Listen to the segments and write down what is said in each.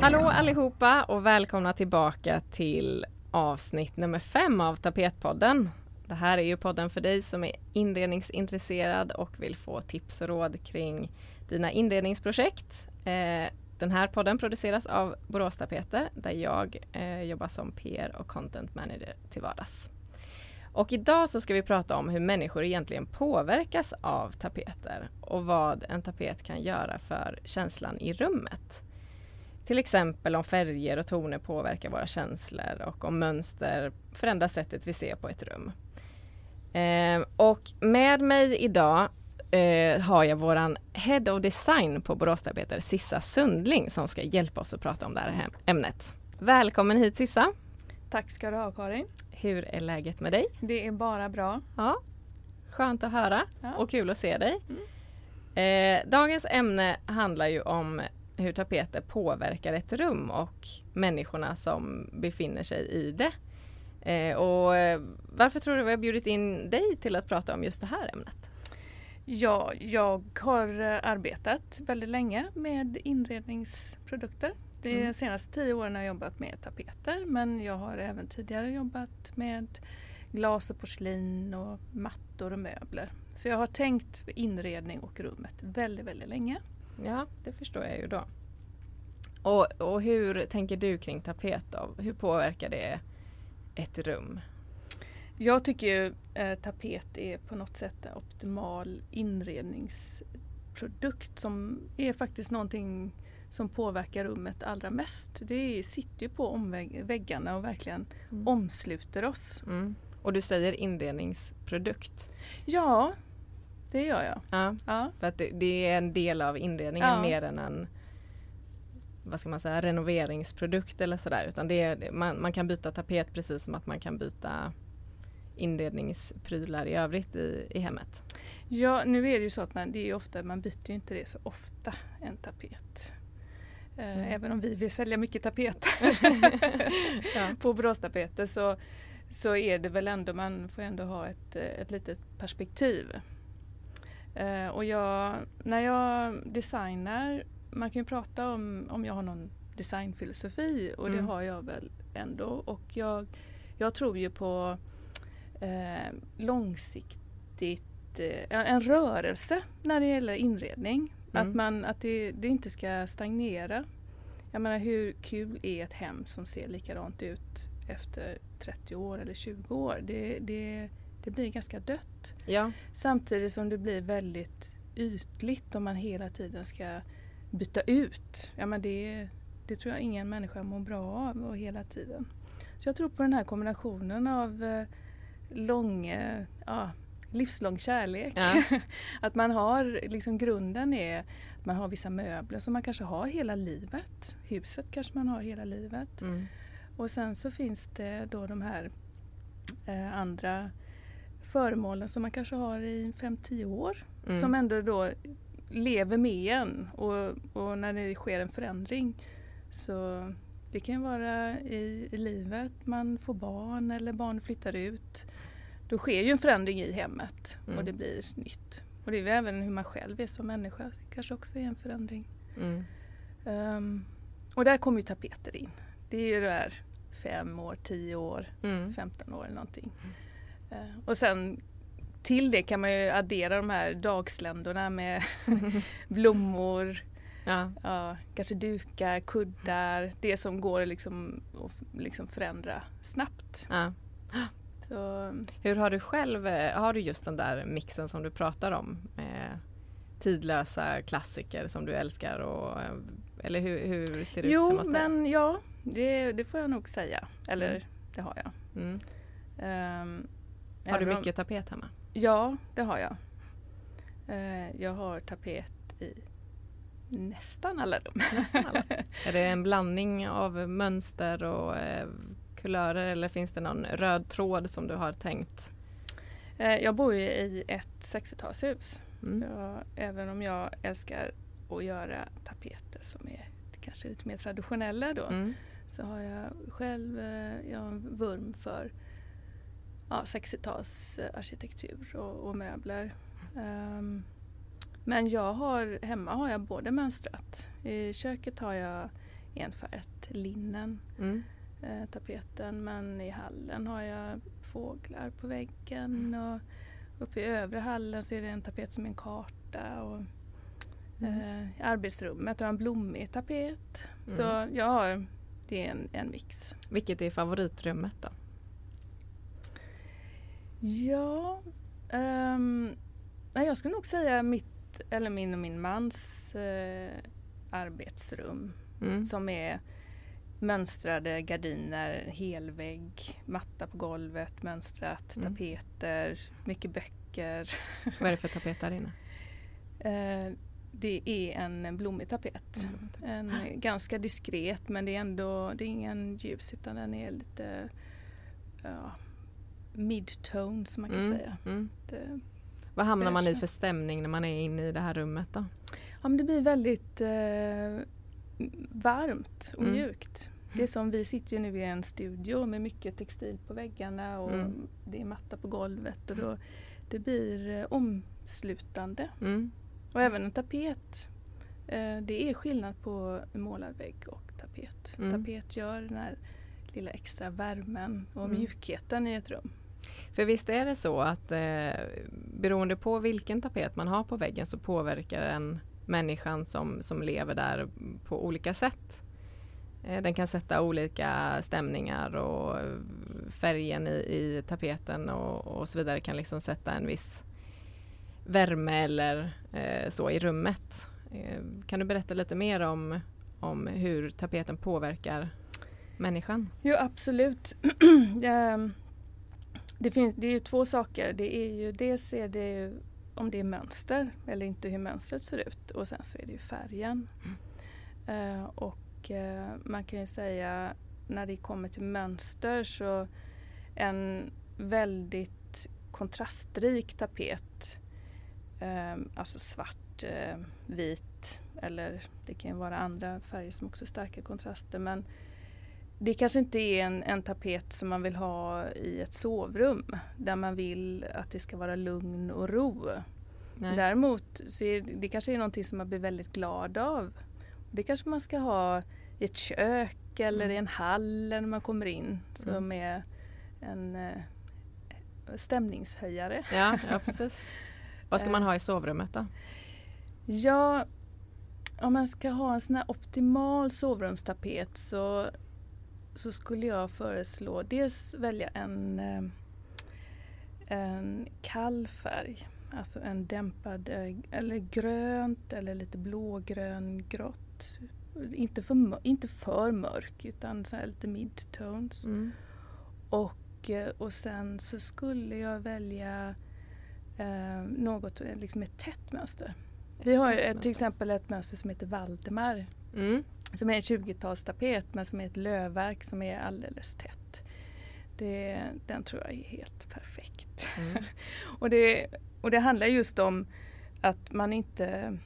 Hallå allihopa och välkomna tillbaka till avsnitt nummer fem av Tapetpodden. Det här är ju podden för dig som är inredningsintresserad och vill få tips och råd kring dina inredningsprojekt. Eh, den här podden produceras av Borås Tapeter där jag eh, jobbar som PR och content manager till vardags. Och idag så ska vi prata om hur människor egentligen påverkas av tapeter och vad en tapet kan göra för känslan i rummet. Till exempel om färger och toner påverkar våra känslor och om mönster förändrar sättet vi ser på ett rum. Eh, och med mig idag eh, har jag våran Head of Design på Boråstapeter, Sissa Sundling, som ska hjälpa oss att prata om det här ämnet. Välkommen hit Sissa! Tack ska du ha Karin! Hur är läget med dig? Det är bara bra. Ja, Skönt att höra Ja. och kul att se dig. Mm. Eh, dagens ämne handlar ju om hur tapeter påverkar ett rum och människorna som befinner sig i det. Eh, och eh, varför tror du vi har bjudit in dig till att prata om just det här ämnet? Ja, jag har eh, arbetat väldigt länge med inredningsprodukter. De Mm. senaste tio åren har jag jobbat med tapeter men jag har även tidigare jobbat med glas och porslin och mattor och möbler. Så jag har tänkt inredning och rummet väldigt, väldigt länge. Ja, det förstår jag ju då. Och, och hur tänker du kring tapet då? Hur påverkar det ett rum? Jag tycker ju eh, tapet är på något sätt en optimal inredningsprodukt som är faktiskt någonting som påverkar rummet allra mest. Det sitter ju på väggarna och verkligen omsluter oss. Mm. Och du säger inredningsprodukt. Ja, det gör jag. Ja, Ja, för att det, det är en del av inredningen Ja. mer än en vad ska man säga, renoveringsprodukt eller sådär. Utan det är, man, man kan byta tapet precis som att man kan byta inredningsprylar i övrigt i, i hemmet. ja nu är det ju så att man, det är ofta, man byter ju inte det så ofta, en tapet. Eh, Mm. Även om vi vill sälja mycket tapeter. Ja. på bråstapeter så, så är det väl ändå, man får ändå ha ett, eh, ett litet perspektiv. Eh, och jag, när jag designar, man kan ju prata om om jag har någon designfilosofi och det Mm. har jag väl ändå. Och jag, jag tror ju på eh, långsiktigt, eh, en rörelse när det gäller inredning. Mm. Att, man, att det, det inte ska stagnera. Jag menar hur kul är ett hem som ser likadant ut efter 30 år eller 20 år? Det, det, det blir ganska dött. ja. Samtidigt som det blir väldigt ytligt om man hela tiden ska byta ut. Ja, men det, det tror jag ingen människa mår bra av och hela tiden. Så jag tror på den här kombinationen av eh, lång, eh, ja, livslång kärlek. Ja. att man har, liksom grunden är att man har vissa möbler som man kanske har hela livet. Huset kanske man har hela livet. Mm. Och sen så finns det då de här eh, andra föremålen som man kanske har i 5-10 år. Mm. Som ändå då lever med en och, och när det sker en förändring så det kan vara i, i livet, man får barn eller barn flyttar ut. Då sker ju en förändring i hemmet Mm. och det blir nytt. Och det är även hur man själv är som människa, det kanske också är en förändring. Mm. Ehm, och där kommer ju tapeter in. Det är ju det här fem år, tio år, Mm. 15 år eller någonting. Eh, och sen till det kan man ju addera de här dagsländorna med blommor, Ja. ja, kanske dukar, kuddar, det som går liksom att liksom förändra snabbt. Ja. Så, Hur har du själv, eh, har du just den där mixen som du pratar om? Eh, tidlösa klassiker som du älskar och, eh, eller hur, hur ser det ut jo, hemma hos dig? men ja, det, det får jag nog säga. Eller Mm. det har jag. Mm. Ehm, Har du även om- mycket tapet hemma? Ja, det har jag. Eh, jag har tapet i nästan alla rum. Nästan alla. Är det en blandning av mönster och eh, kulörer eller finns det någon röd tråd som du har tänkt? Eh, jag bor ju i ett 60-talshus. Mm. Jag, även om jag älskar att göra tapeter som är kanske lite mer traditionella då. Mm. så har jag själv eh, jag en vurm för ja, 60-talsarkitektur och, och, möbler. Um, men jag har, hemma har jag både mönstrat. I köket har jag enfärgat linnen, mm. eh, tapeten. Men i hallen har jag fåglar på väggen. Mm. Och uppe i övre hallen så är det en tapet som är en karta. Och, mm. eh, I arbetsrummet har jag en blommig tapet. Så mm. jag har, det är en, en mix. Vilket är favoritrummet då? Ja, um, jag skulle nog säga mitt eller min och min mans eh, arbetsrum mm. som är mönstrade gardiner, helvägg, matta på golvet, mönstrat, mm. tapeter, mycket böcker. Vad är det för tapet där inne? Eh, det är en blommig tapet. Mm. En ganska diskret men det är ändå det är ingen ljus utan den är lite ja, mid-tone som man kan mm. säga. Mm. Det, vad hamnar man i för stämning när man är inne i det här rummet då? Ja, men det blir väldigt eh, varmt och mm. mjukt. Det är som vi sitter ju nu i en studio med mycket textil på väggarna och mm. det är matta på golvet och då, det blir eh, omslutande. Mm. Och även en tapet. Eh, det är skillnad på målad vägg och tapet. Mm. Tapet gör den här lilla extra värmen och mm. mjukheten i ett rum. För visst är det så att eh, beroende på vilken tapet man har på väggen så påverkar den människan som, som lever där på olika sätt. Eh, den kan sätta olika stämningar och färgen i, i tapeten och, och, så vidare kan liksom sätta en viss värme eller eh, så i rummet. Eh, kan du berätta lite mer om, om hur tapeten påverkar människan? Jo absolut. Det, finns, det är ju två saker. Det är ju, dels är det ju om det är mönster eller inte hur mönstret ser ut och sen så är det ju färgen. Mm. Uh, och uh, man kan ju säga när det kommer till mönster så en väldigt kontrastrik tapet, uh, alltså svart, vit eller det kan ju vara andra färger som också är starka kontraster men det kanske inte är en, en tapet som man vill ha i ett sovrum där man vill att det ska vara lugn och ro. Nej. Däremot så är det kanske är någonting som man blir väldigt glad av. Det kanske man ska ha i ett kök eller mm. i en hall när man kommer in som mm. är en eh, stämningshöjare. Ja, ja precis. Vad ska man ha i sovrummet då? Ja, om man ska ha en sån här optimal sovrumstapet så så skulle jag föreslå dels välja en, eh, en kall färg. Alltså en dämpad, eh, eller grönt eller lite blågrön grått. Inte för, inte för mörk utan så lite midtones. Mm. Och, eh, och sen så skulle jag välja eh, något, liksom ett tätt mönster. Vi har ett, till exempel ett mönster som heter Valdemar. Mm som är en 20-talstapet men som är ett lövverk som är alldeles tätt. Det, den tror jag är helt perfekt. Mm. och, det, och det handlar just om att man inte,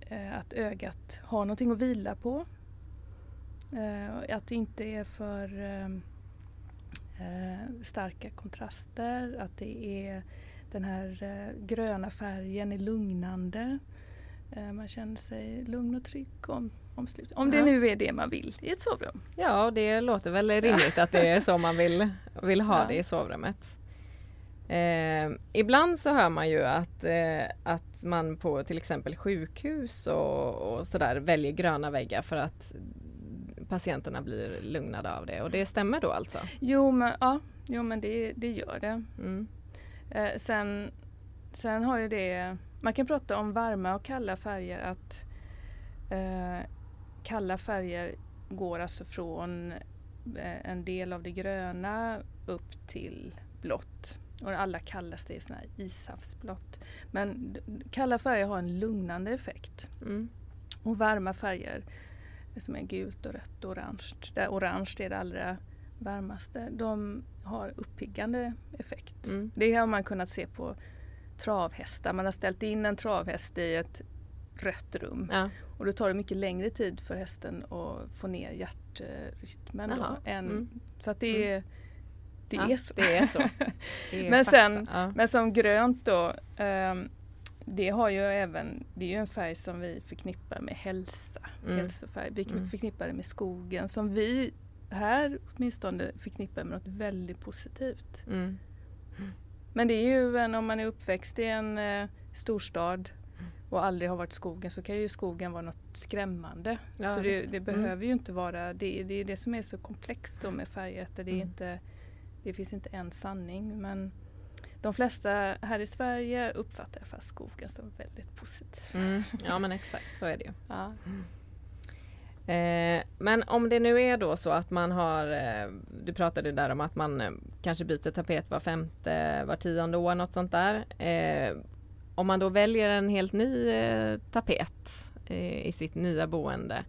eh, att ögat har någonting att vila på. Eh, att det inte är för eh, starka kontraster, att det är den här gröna färgen är lugnande. Man känner sig lugn och trygg om omslut. Om det nu är det man vill i ett sovrum. Ja, det låter väl rimligt att det är så man vill, vill ha ja. det i sovrummet. Eh, ibland så hör man ju att, eh, att man på till exempel sjukhus och, och sådär väljer gröna väggar för att patienterna blir lugnade av det och det stämmer då alltså? Jo men, ja, jo, men det, det gör det. Mm. Eh, sen, sen har ju det, man kan prata om varma och kalla färger att eh, kalla färger går alltså från eh, en del av det gröna upp till blått. Och det allra kallaste är sån här ishavsblått. Men kalla färger har en lugnande effekt. Mm. Och varma färger som är gult och rött och orange. Där orange är det allra varmaste. De har uppiggande effekt. Mm. Det har man kunnat se på travhästar. Man har ställt in en travhäst i ett rött rum. Ja. Och då tar det mycket längre tid för hästen att få ner hjärt, hjärtrytmen. Då, än, mm. Så att det är, det Ja, är så. Det är så. Det är Men fakta. sen- ja. Men som grönt då, ehm, det har ju även, det är ju en färg som vi förknippar med hälsa, Mm. hälsofärg. Vi Mm. förknippar det med skogen som vi här åtminstone förknippar med något väldigt positivt. Mm. Men det är ju en, om man är uppväxt i en eh, storstad Mm. Och aldrig har varit skogen så kan ju skogen vara något skrämmande. Ja, så det, det Mm. behöver ju inte vara, det, det är det som är så komplext då med färger. att Det, Mm. inte, det finns inte en sanning men de flesta här i Sverige uppfattar jag fast skogen som väldigt positiv. Mm. Ja men exakt så är det ju. Ja. Eh, men om det nu är då så att man har, eh, du pratade där om att man eh, kanske byter tapet var femte, var tionde år, något sånt där. Om man då väljer en helt ny eh, tapet eh, i sitt nya boende,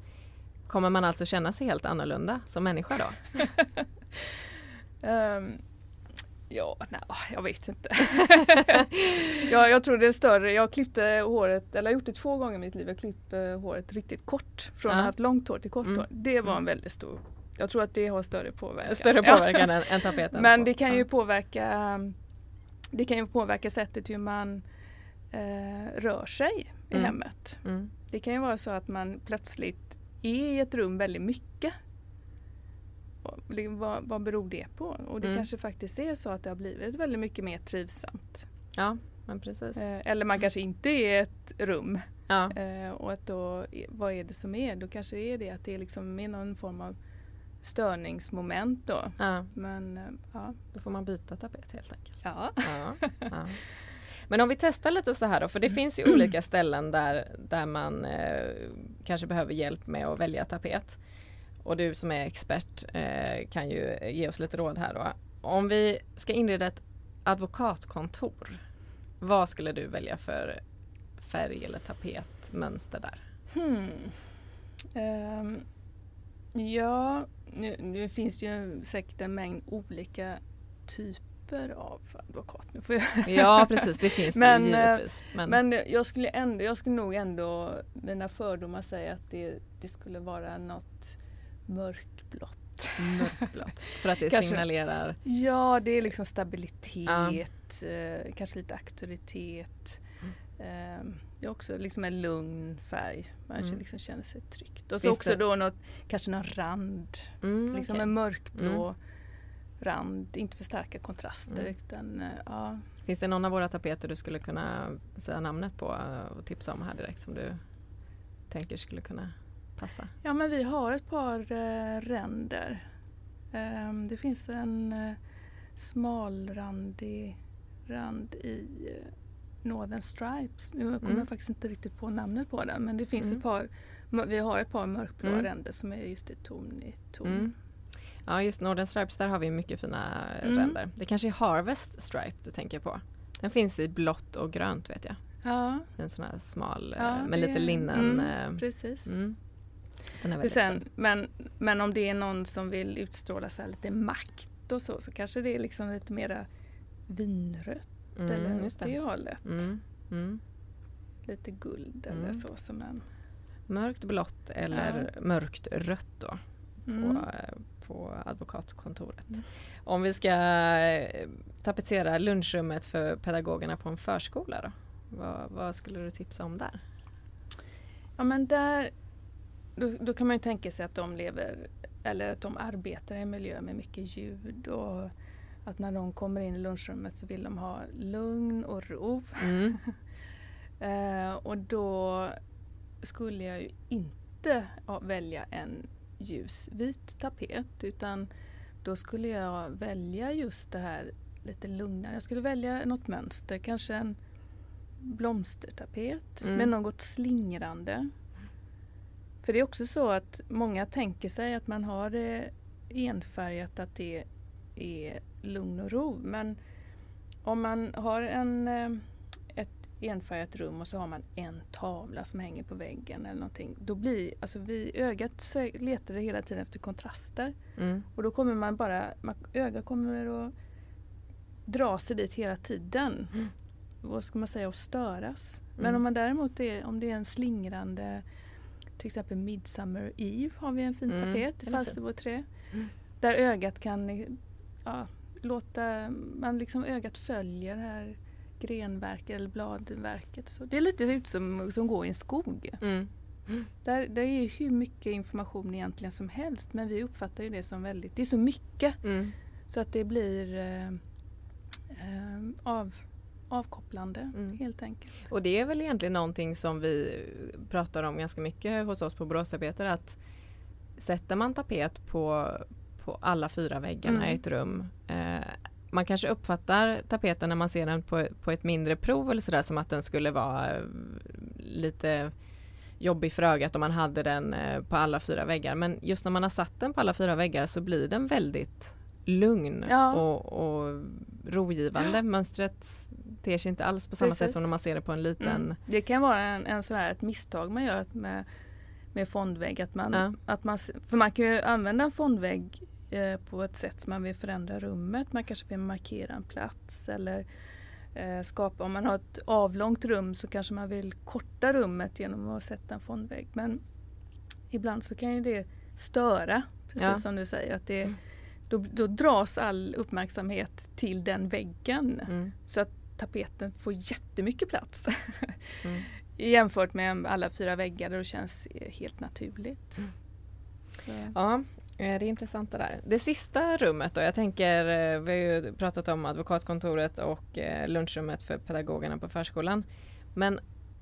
kommer man alltså känna sig helt annorlunda som människa då? Ehm, ja, nej, jag vet inte. ja, jag tror det är större. Jag klippte håret, eller jag har gjort det två gånger i mitt liv. Jag klippte håret riktigt kort. Från att ha haft långt hår till kort Mm. hår. Det var en Mm. väldigt stor jag tror att det har större påverkan. Större Ja. påverkan än, än tapeten? Men det kan ju påverka Det kan ju påverka sättet hur man eh, rör sig i Mm. hemmet. Mm. Det kan ju vara så att man plötsligt är i ett rum väldigt mycket. Vad, vad beror det på? Och det Mm. kanske faktiskt är så att det har blivit väldigt mycket mer trivsamt. Ja, men precis. Eh, eller man kanske inte är i ett rum. Ja. Eh, och att då, vad är det som är? Då kanske det är det att det är liksom är någon form av störningsmoment då. Ja, Men eh, ja. då får man byta tapet helt enkelt. ja. Ja, ja. Men om vi testar lite så här då, för det finns ju olika ställen där, där man eh, kanske behöver hjälp med att välja tapet. Och du som är expert eh, kan ju ge oss lite råd här då. Om vi ska inreda ett advokatkontor, vad skulle du välja för färg eller tapetmönster där? Hmm. Ehm, ja, nu, nu finns ju säkert en mängd olika typer av advokat. Nu får jag Ja precis, det finns det eh, givetvis. Men, Men jag skulle, ändå, jag skulle nog ändå, mina fördomar säga att det, det skulle vara något mörkblått. mörkblått. För att det Kanske. signalerar Ja, det är liksom stabilitet, eh, kanske lite auktoritet. Mm. Eh, det är också liksom en lugn färg. Man Mm. liksom känner sig tryggt. Och så också det- då något, kanske någon rand. mm, liksom okej. en mörkblå Mm. Rand. Inte för starka kontraster Mm. utan eh, ja. Finns det någon av våra tapeter du skulle kunna säga namnet på eh, och tipsa om här direkt som du tänker skulle kunna passa? Ja men vi har ett par eh, ränder. Ehm, det finns en eh, smalrandig rand i eh, Northern Stripes. Nu kommer Mm. jag faktiskt inte riktigt på namnet på den men det finns Mm. ett par vi har ett par mörkblå Mm. ränder som är just i ton i ton. Mm. Ja just Northern Stripes, där har vi mycket fina eh, Mm. ränder. Det kanske är Harvest Stripe du tänker på? Den finns i blått och grönt vet jag. Ja, En sån här smal eh, Ja, med det- lite linnen. mm, eh, precis. Mm. Är sen, men, men om det är någon som vill utstråla så lite makt och så, så kanske det är liksom lite mera vinrött eller Mm, åt just det hållet. Mm. Mm. Lite guld Mm. eller så som en... Mörkt blått eller mörkt rött då. Mm. på, eh, på advokatkontoret. Om vi ska eh, tapetsera lunchrummet för pedagogerna på en förskola då? Vad, vad skulle du tipsa om där? Ja men där, då, då kan man ju tänka sig att de lever, eller att de arbetar i en miljö med mycket ljud och att när de kommer in i lunchrummet så vill de ha lugn och ro. Mm. Eh, och då skulle jag ju inte ja, välja en ljusvit tapet utan då skulle jag välja just det här lite lugnare. Jag skulle välja något mönster, kanske en blomstertapet Mm. med något slingrande. För det är också så att många tänker sig att man har det enfärgat, att det är lugn och ro. Men om man har en, eh, enfärgat rum och så har man en tavla som hänger på väggen eller någonting. Då blir, alltså vi, ögat letar hela tiden efter kontraster. Mm. Och då kommer man bara, man, ögat kommer att dra sig dit hela tiden. Mm. Vad ska man säga, och störas. Men Mm. om man däremot är, om det är en slingrande till exempel Midsummer Eve har vi en fin Mm, tapet i. Falsterboträ. Mm. Där ögat kan ja, låta, man liksom ögat följer här grenverket eller bladverket. Så det är lite ut som, som gå i en skog. Mm. Där, där är hur mycket information egentligen som helst men vi uppfattar ju det som väldigt, det är så mycket Mm. så att det blir eh, eh, av, avkopplande Mm. helt enkelt. Och det är väl egentligen någonting som vi pratar om ganska mycket hos oss på Boråstapeter att sätter man tapet på, på alla fyra väggarna Mm. i ett rum eh, man kanske uppfattar tapeten när man ser den på, på ett mindre prov eller sådär som att den skulle vara eh, lite jobbig för ögat om man hade den eh, på alla fyra väggar. Men just när man har satt den på alla fyra väggar så blir den väldigt lugn Ja. och, och rogivande. Mönstret ter sig inte alls på samma sätt Precis. som när man ser det på en liten Mm. Det kan vara en, en sån här, ett misstag man gör med, med fondvägg. Att man, Ja. att man, för man kan ju använda en fondvägg eh, på ett sätt som man vill förändra rummet. Man kanske vill markera en plats eller eh, skapa, om man har ett avlångt rum så kanske man vill korta rummet genom att sätta en fondvägg. Men ibland så kan ju det störa, precis Ja. som du säger. Att det, Mm. då, då dras all uppmärksamhet till den väggen. Mm. Så att tapeten får jättemycket plats. Mm. Jämfört med alla fyra väggar där det känns eh, helt naturligt. Mm. Ja, Eh, det är intressant det där. Det sista rummet då, jag tänker, eh, vi har ju pratat om advokatkontoret och eh, lunchrummet för pedagogerna på förskolan. Men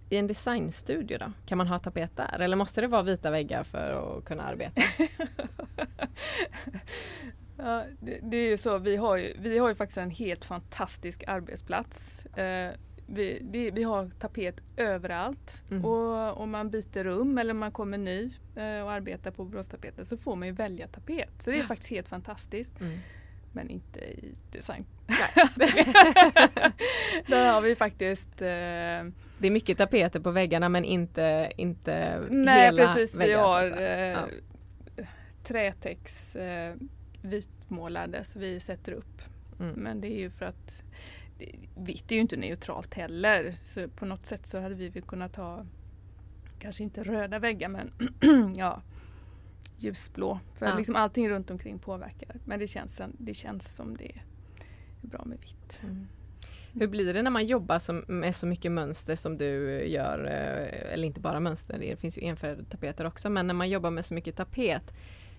i en designstudio då, kan man ha tapet där? Eller måste det vara vita väggar för att kunna arbeta? Ja, det, det är ju så, vi har ju, vi har ju faktiskt en helt fantastisk arbetsplats. Eh, vi, det, vi har tapet överallt Mm. och om man byter rum eller man kommer ny eh, och arbetar på Boråstapeter så får man ju välja tapet. Så det är Ja. faktiskt helt fantastiskt. Mm. Men inte i design. Där har vi faktiskt eh, Det är mycket tapeter på väggarna men inte, inte Nej hela precis, vi väggar. att har eh, Ja. trätex eh, vitmålade så vi sätter upp. Mm. Men det är ju för att vitt är ju inte neutralt heller. Så på något sätt så hade vi väl kunnat ha kanske inte röda väggar men ja ljusblå. För Ja. liksom allting runt omkring påverkar. Men det känns, det känns som det är bra med vitt. Mm. Hur blir det när man jobbar som, med så mycket mönster som du gör? eh, Eller inte bara mönster, det finns ju enfärgade tapeter också. Men när man jobbar med så mycket tapet,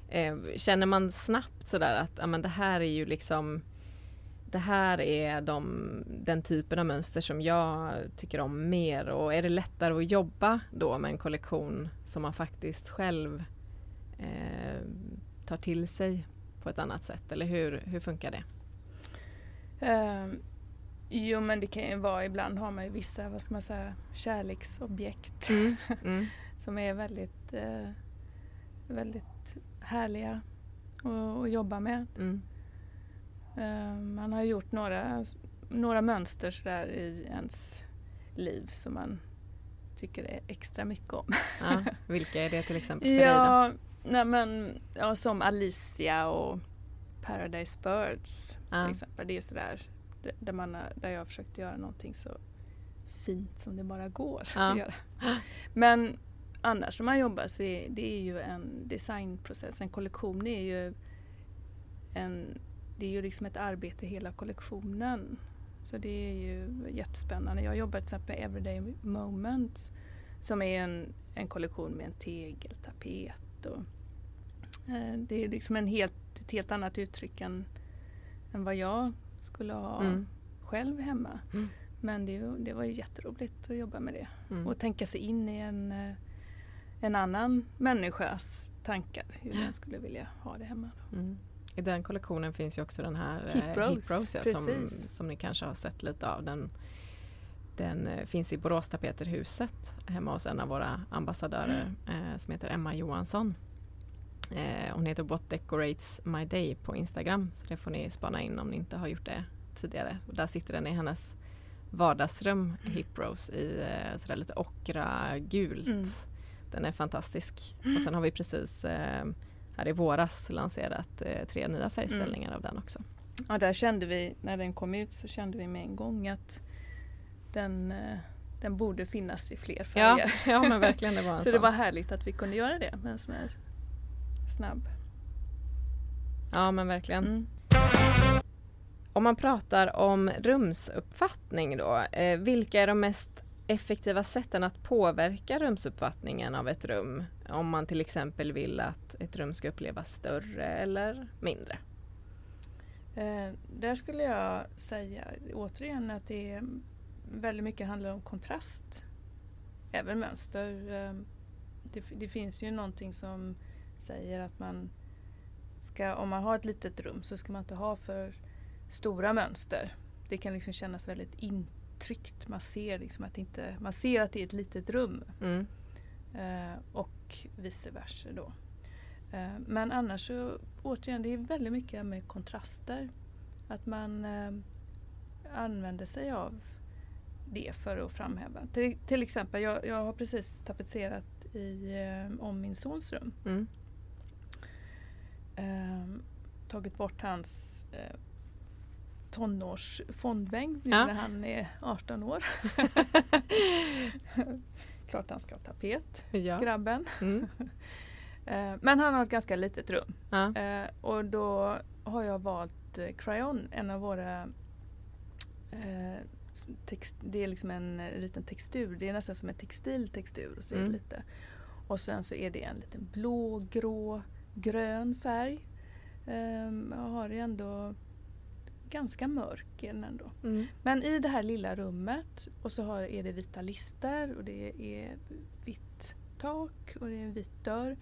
eh, känner man snabbt sådär att ja, men det här är ju liksom det här är de, den typen av mönster som jag tycker om mer och är det lättare att jobba då med en kollektion som man faktiskt själv eh, tar till sig på ett annat sätt? Eller hur, hur funkar det? Ehm, jo men det kan ju vara, ibland har man ju vissa, vad ska man säga, kärleksobjekt. Mm. Mm. som är väldigt, eh, väldigt härliga att, att jobba med. Mm. Eh, man har gjort några, några mönster sådär i ens liv som man tycker är extra mycket om. Ja, vilka är det till exempel för dig ja, nej men, ja, som Alicia och Paradise Birds Ja. till exempel. Det är ju sådär där, där, man, där jag har försökt göra någonting så fint som det bara går Ja. att göra. Men annars när man jobbar så är det är ju en designprocess. En kollektion är ju en, det är ju liksom ett arbete hela kollektionen. Så det är ju jättespännande. Jag jobbar till exempel med Everyday Moments som är en, en kollektion med en tegeltapet. Och, eh, det är liksom en helt, ett helt annat uttryck än, än vad jag skulle ha Mm. själv hemma. Mm. Men det, det var ju jätteroligt att jobba med det Mm. och tänka sig in i en, eh, en annan människas tankar, hur den skulle vilja ha det hemma. Då. Mm. I den kollektionen finns ju också den här eh, Hip Rose, Rose ja, som, som ni kanske har sett lite av. Den, den eh, finns i Borås Tapeterhuset hemma hos en av våra ambassadörer eh, som heter Emma Johansson. Eh, hon heter What Decorates My Day på Instagram så det får ni spana in om ni inte har gjort det tidigare. Och där sitter den i hennes vardagsrum, Hip Rose, i eh, sådär lite ockra gult. Mm. Den är fantastisk. Och sen har vi precis eh, här i våras lanserat eh, tre nya färgställningar Mm. av den också. Ja, där kände vi, när den kom ut så kände vi med en gång att den, eh, den borde finnas i fler Ja, färger. ja men verkligen det var en Så sån. det var härligt att vi kunde göra det med en sån här snabb. Ja men verkligen. Mm. Om man pratar om rumsuppfattning då, eh, vilka är de mest effektiva sätten att påverka rumsuppfattningen av ett rum? Om man till exempel vill att ett rum ska upplevas större eller mindre? Eh, där skulle jag säga återigen att det är väldigt mycket handlar om kontrast. Även mönster. Eh, det, det finns ju någonting som säger att man ska, om man har ett litet rum så ska man inte ha för stora mönster. Det kan liksom kännas väldigt intryckt. Man ser, liksom att, inte, man ser att det är ett litet rum. Mm. Eh, och vice versa då. Eh, men annars så återigen, det är väldigt mycket med kontraster. Att man eh, använder sig av det för att framhäva. Till, till exempel, jag, jag har precis tapetserat i, eh, om min sons rum. Mm. Eh, tagit bort hans eh, tonårs fondbänk nu Ja. när han är 18 år. Klart han ska ha tapet, Ja. grabben. Mm. Eh, Men han har ett ganska litet rum. Ja. Eh, och då har jag valt eh, Crayon, en av våra text, det är liksom en liten textur, det är nästan som en textil textur. Och så, är det Mm. lite. och sen så är det en liten blå, grå, grön färg. Ehm, jag har ändå ganska mörk är den ändå. Mm. Men i det här lilla rummet och så har, är det vita lister och det är vitt tak och det är en vit dörr.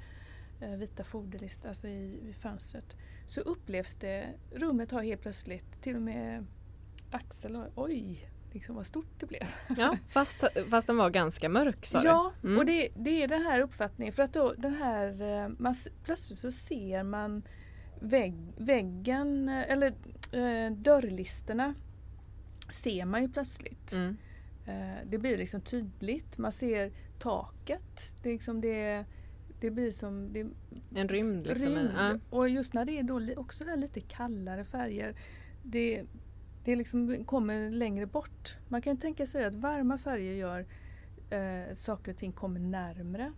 Eh, vita foderlister alltså i, i fönstret. Så upplevs det, rummet har helt plötsligt till och med Axel har, oj, liksom vad stort det blev. Ja, fast, fast den var ganska mörk sa Ja? Mm. och det, det är den här uppfattningen. För att då den här, eh, man, plötsligt så ser man vägg, väggen, eh, eller eh, dörrlisterna ser man ju plötsligt. Mm. Eh, det blir liksom tydligt. Man ser taket. Det, är liksom det, det blir som... Det, En rymd liksom. rymd. Ja. Och just när det är då också där lite kallare färger. Det, det liksom kommer längre bort. Man kan tänka sig att varma färger gör eh, saker och ting kommer närmre.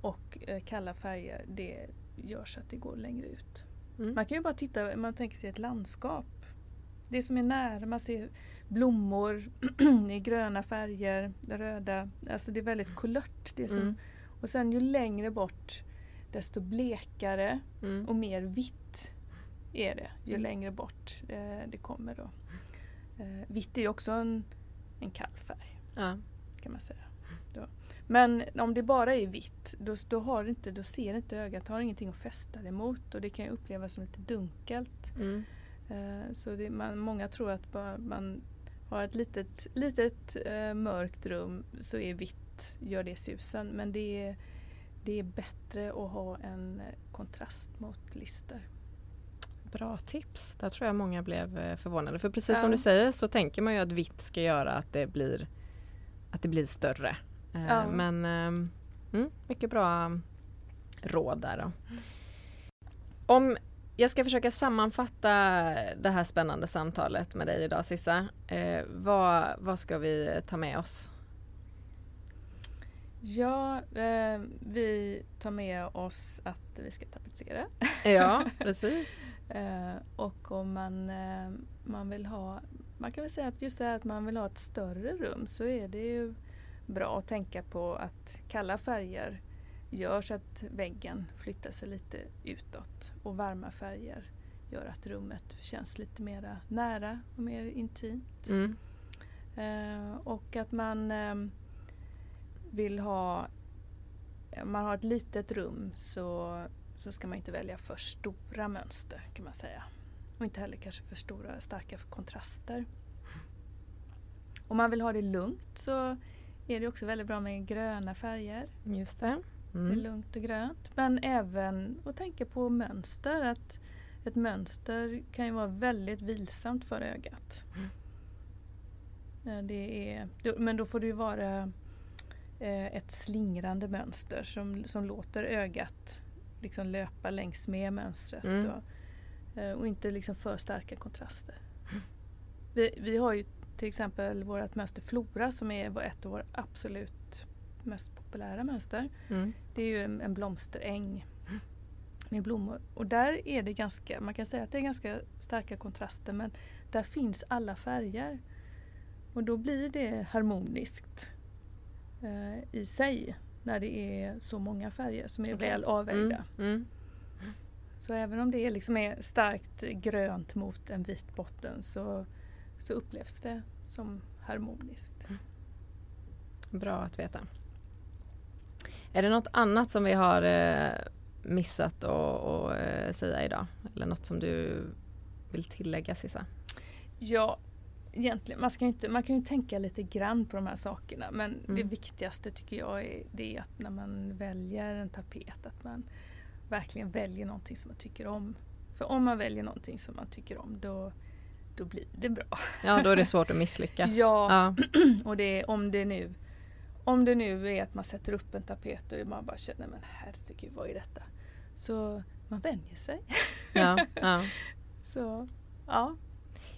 Och eh, kalla färger det gör så att det går längre ut. Mm. Man kan ju bara titta, man tänker sig ett landskap. Det som är nära, man ser blommor i gröna färger, röda. Alltså det är väldigt kulört. Det som, Mm. Och sen ju längre bort desto blekare Mm. och mer vitt är det ju Mm. längre bort eh, det kommer då. Eh, vitt är ju också en, en kall färg Ja. kan man säga. Då. Men om det bara är vitt då, då, har inte, då ser inte ögat, har ingenting att fästa det emot och det kan ju upplevas som lite dunkelt. Mm. Eh, så det, man, många tror att bara man har ett litet, litet eh, mörkt rum så är vitt, gör det susen. Men det är, det är bättre att ha en eh, kontrast mot lister. Bra tips. Där tror jag många blev förvånade. För precis som Ja. du säger så tänker man ju att vitt ska göra att det blir, att det blir större. Eh, Ja. Men ehm, mm, mycket bra råd där då. Om jag ska försöka sammanfatta det här spännande samtalet med dig idag Sissa. Eh, vad, vad ska vi ta med oss? Ja, eh, vi tar med oss att vi ska tapetsera. Ja, precis. Eh, och om man, eh, man vill ha, man kan väl säga att just det här att man vill ha ett större rum så är det ju bra att tänka på att kalla färger gör så att väggen flyttar sig lite utåt och varma färger gör att rummet känns lite mera nära och mer intimt. Mm. Eh, och att man eh, vill ha, om man har ett litet rum så, så ska man inte välja för stora mönster kan man säga. Och inte heller kanske för stora starka kontraster. Om man vill ha det lugnt så är det också väldigt bra med gröna färger. Just det. Det är Mm. lugnt och grönt. Men även att tänka på mönster. Att ett mönster kan ju vara väldigt vilsamt för ögat. Mm. Det är, men då får det ju vara eh, ett slingrande mönster som, som låter ögat liksom löpa längs med mönstret. Mm. Och, eh, och inte liksom för starka kontraster. Vi, vi har ju till exempel vårt mönster Flora som är ett av våra absolut mest populära mönster. Mm. Det är ju en, en blomsteräng med blommor. Och där är det ganska, man kan säga att det är ganska starka kontraster men där finns alla färger. Och då blir det harmoniskt eh, i sig när det är så många färger som är okay. väl avvägda. Mm. Mm. Så även om det liksom är starkt grönt mot en vit botten så, så upplevs det som harmoniskt. Mm. Bra att veta. Är det något annat som vi har eh, missat att eh, säga idag? Eller något som du vill tillägga Sissa? Ja, egentligen, man, ska inte, man kan ju tänka lite grann på de här sakerna men mm. det viktigaste tycker jag är, det är att när man väljer en tapet att man verkligen väljer någonting som man tycker om. För om man väljer någonting som man tycker om då, då blir det bra. Ja, då är det svårt att misslyckas. ja, ja. och det, om det nu om det nu är att man sätter upp en tapet och man bara känner men herregud vad är detta? Så man vänjer sig. Ja, ja. Så, ja.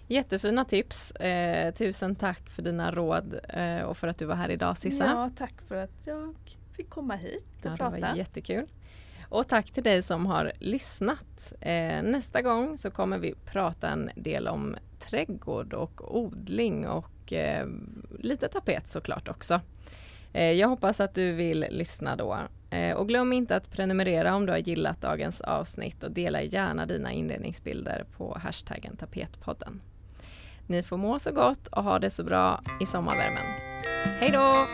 Jättefina tips. Eh, tusen tack för dina råd eh, och för att du var här idag Sissa. Ja, tack för att jag fick komma hit och ja, prata. Det var jättekul. Och tack till dig som har lyssnat. Eh, nästa gång så kommer vi prata en del om trädgård och odling och eh, lite tapet såklart också. Eh, jag hoppas att du vill lyssna då. Eh, och glöm inte att prenumerera om du har gillat dagens avsnitt och dela gärna dina inredningsbilder på hashtaggen tapetpodden. Ni får må så gott och ha det så bra i sommarvärmen. Hej då!